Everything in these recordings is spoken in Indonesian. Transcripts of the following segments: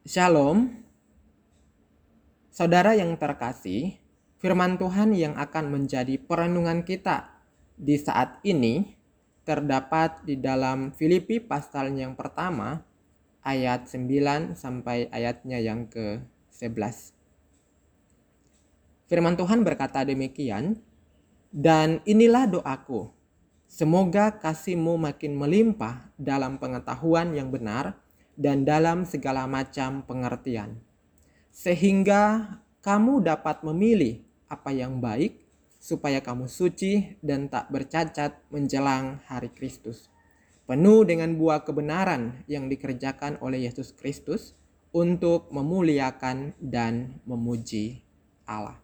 Shalom, saudara yang terkasih. Firman Tuhan yang akan menjadi perenungan kita di saat ini terdapat di dalam Filipi pasal yang pertama ayat 9 sampai ayatnya yang ke-11. Firman Tuhan berkata demikian, dan inilah doaku, semoga kasihmu makin melimpah dalam pengetahuan yang benar dan dalam segala macam pengertian, sehingga kamu dapat memilih apa yang baik, supaya kamu suci dan tak bercacat menjelang hari Kristus, penuh dengan buah kebenaran yang dikerjakan oleh Yesus Kristus untuk memuliakan dan memuji Allah.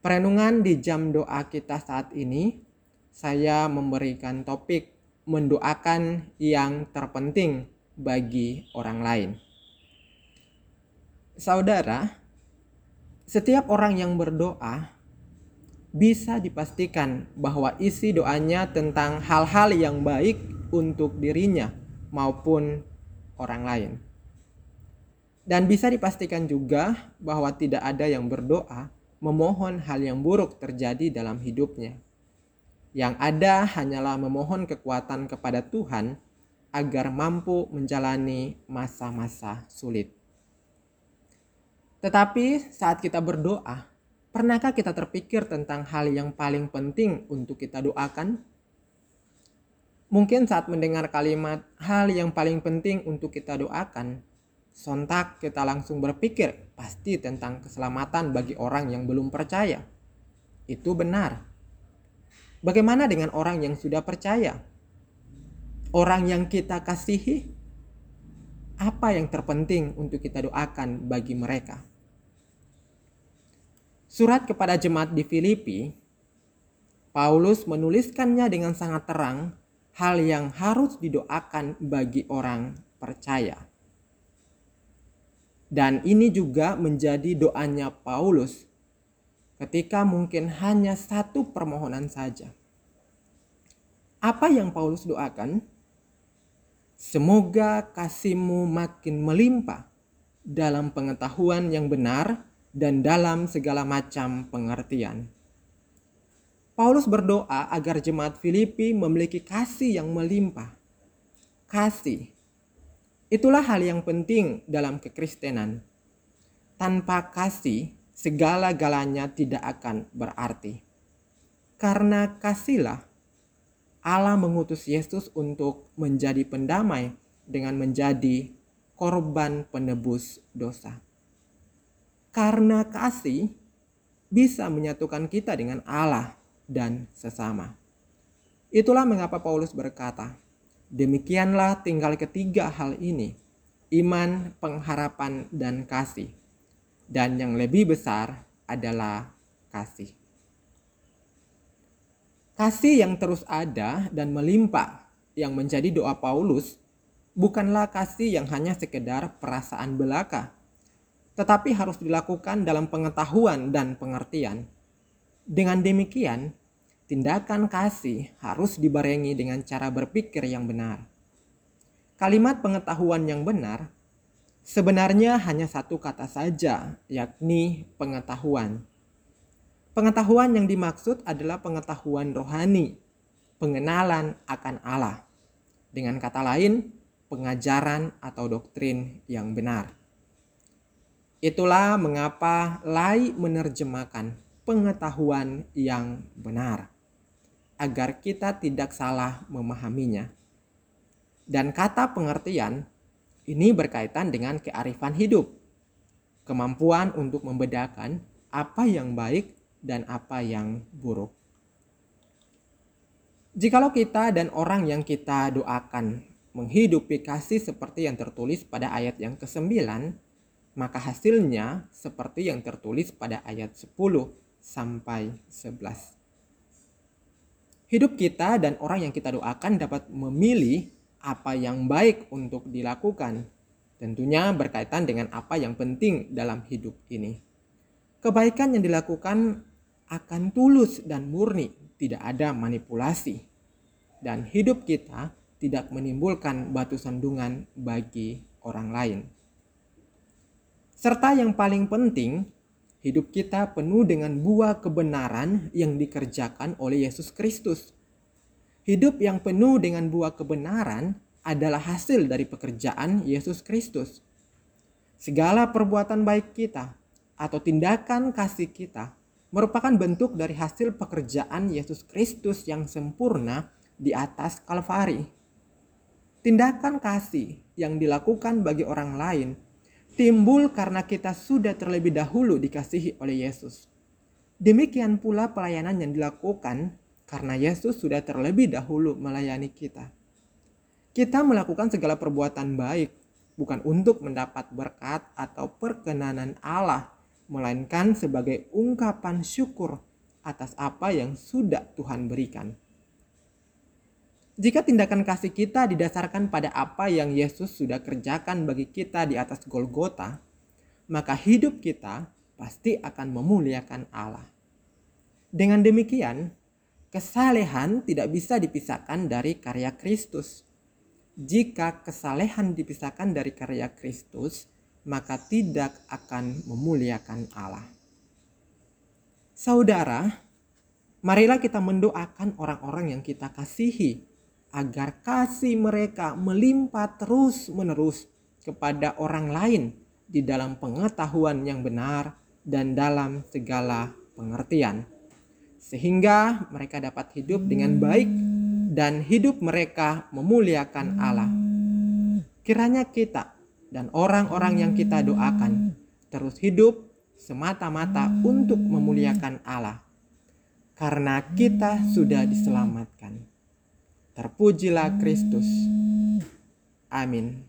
Perenungan di jam doa kita saat ini, saya memberikan topik mendoakan yang terpenting bagi orang lain. Saudara, setiap orang yang berdoa bisa dipastikan bahwa isi doanya tentang hal-hal yang baik untuk dirinya maupun orang lain. Dan bisa dipastikan juga bahwa tidak ada yang berdoa memohon hal yang buruk terjadi dalam hidupnya. Yang ada hanyalah memohon kekuatan kepada Tuhan agar mampu menjalani masa-masa sulit. Tetapi saat kita berdoa, pernahkah kita terpikir tentang hal yang paling penting untuk kita doakan? Mungkin saat mendengar kalimat hal yang paling penting untuk kita doakan, Sontak kita langsung berpikir pasti tentang keselamatan bagi orang yang belum percaya. Itu benar. Bagaimana dengan orang yang sudah percaya? Orang yang kita kasihi? Apa yang terpenting untuk kita doakan bagi mereka? Surat kepada jemaat di Filipi, Paulus menuliskannya dengan sangat terang hal yang harus didoakan bagi orang percaya. Dan ini juga menjadi doanya Paulus ketika mungkin hanya satu permohonan saja. Apa yang Paulus doakan? Semoga kasihmu makin melimpah dalam pengetahuan yang benar dan dalam segala macam pengertian. Paulus berdoa agar jemaat Filipi memiliki kasih yang melimpah. Kasih Itulah hal yang penting dalam kekristenan. Tanpa kasih, segala-galanya tidak akan berarti. Karena kasihlah Allah mengutus Yesus untuk menjadi pendamai dengan menjadi korban penebus dosa. Karena kasih bisa menyatukan kita dengan Allah dan sesama. Itulah mengapa Paulus berkata, Demikianlah tinggal ketiga hal ini, iman, pengharapan, dan kasih. Dan yang lebih besar adalah kasih. Kasih yang terus ada dan melimpah yang menjadi doa Paulus bukanlah kasih yang hanya sekedar perasaan belaka, tetapi harus dilakukan dalam pengetahuan dan pengertian. Dengan demikian, Tindakan kasih harus dibarengi dengan cara berpikir yang benar. Kalimat pengetahuan yang benar sebenarnya hanya satu kata saja, yakni pengetahuan. Pengetahuan yang dimaksud adalah pengetahuan rohani, pengenalan akan Allah. Dengan kata lain, pengajaran atau doktrin yang benar. Itulah mengapa Lai menerjemahkan pengetahuan yang benar agar kita tidak salah memahaminya. Dan kata pengertian ini berkaitan dengan kearifan hidup, kemampuan untuk membedakan apa yang baik dan apa yang buruk. Jikalau kita dan orang yang kita doakan menghidupi kasih seperti yang tertulis pada ayat yang ke-9, maka hasilnya seperti yang tertulis pada ayat 10 sampai 11. Hidup kita dan orang yang kita doakan dapat memilih apa yang baik untuk dilakukan. Tentunya berkaitan dengan apa yang penting dalam hidup ini. Kebaikan yang dilakukan akan tulus dan murni, tidak ada manipulasi. Dan hidup kita tidak menimbulkan batu sandungan bagi orang lain. Serta yang paling penting, hidup kita penuh dengan buah kebenaran yang dikerjakan oleh Yesus Kristus. Hidup yang penuh dengan buah kebenaran adalah hasil dari pekerjaan Yesus Kristus. Segala perbuatan baik kita atau tindakan kasih kita merupakan bentuk dari hasil pekerjaan Yesus Kristus yang sempurna di atas Kalvari. Tindakan kasih yang dilakukan bagi orang lain timbul karena kita sudah terlebih dahulu dikasihi oleh Yesus. Demikian pula pelayanan yang dilakukan karena Yesus sudah terlebih dahulu melayani kita. Kita melakukan segala perbuatan baik bukan untuk mendapat berkat atau perkenanan Allah, melainkan sebagai ungkapan syukur atas apa yang sudah Tuhan berikan. Jika tindakan kasih kita didasarkan pada apa yang Yesus sudah kerjakan bagi kita di atas Golgota, maka hidup kita pasti akan memuliakan Allah. Dengan demikian, kesalehan tidak bisa dipisahkan dari karya Kristus jika kesalehan dipisahkan dari karya Kristus, maka tidak akan memuliakan Allah. Saudara, marilah kita mendoakan orang-orang yang kita kasihi agar kasih mereka melimpah terus-menerus kepada orang lain di dalam pengetahuan yang benar dan dalam segala pengertian, sehingga mereka dapat hidup dengan baik dan hidup mereka memuliakan Allah. Kiranya kita dan orang-orang yang kita doakan terus hidup semata-mata untuk memuliakan Allah, karena kita sudah diselamatkan. Terpujilah Kristus. Amin.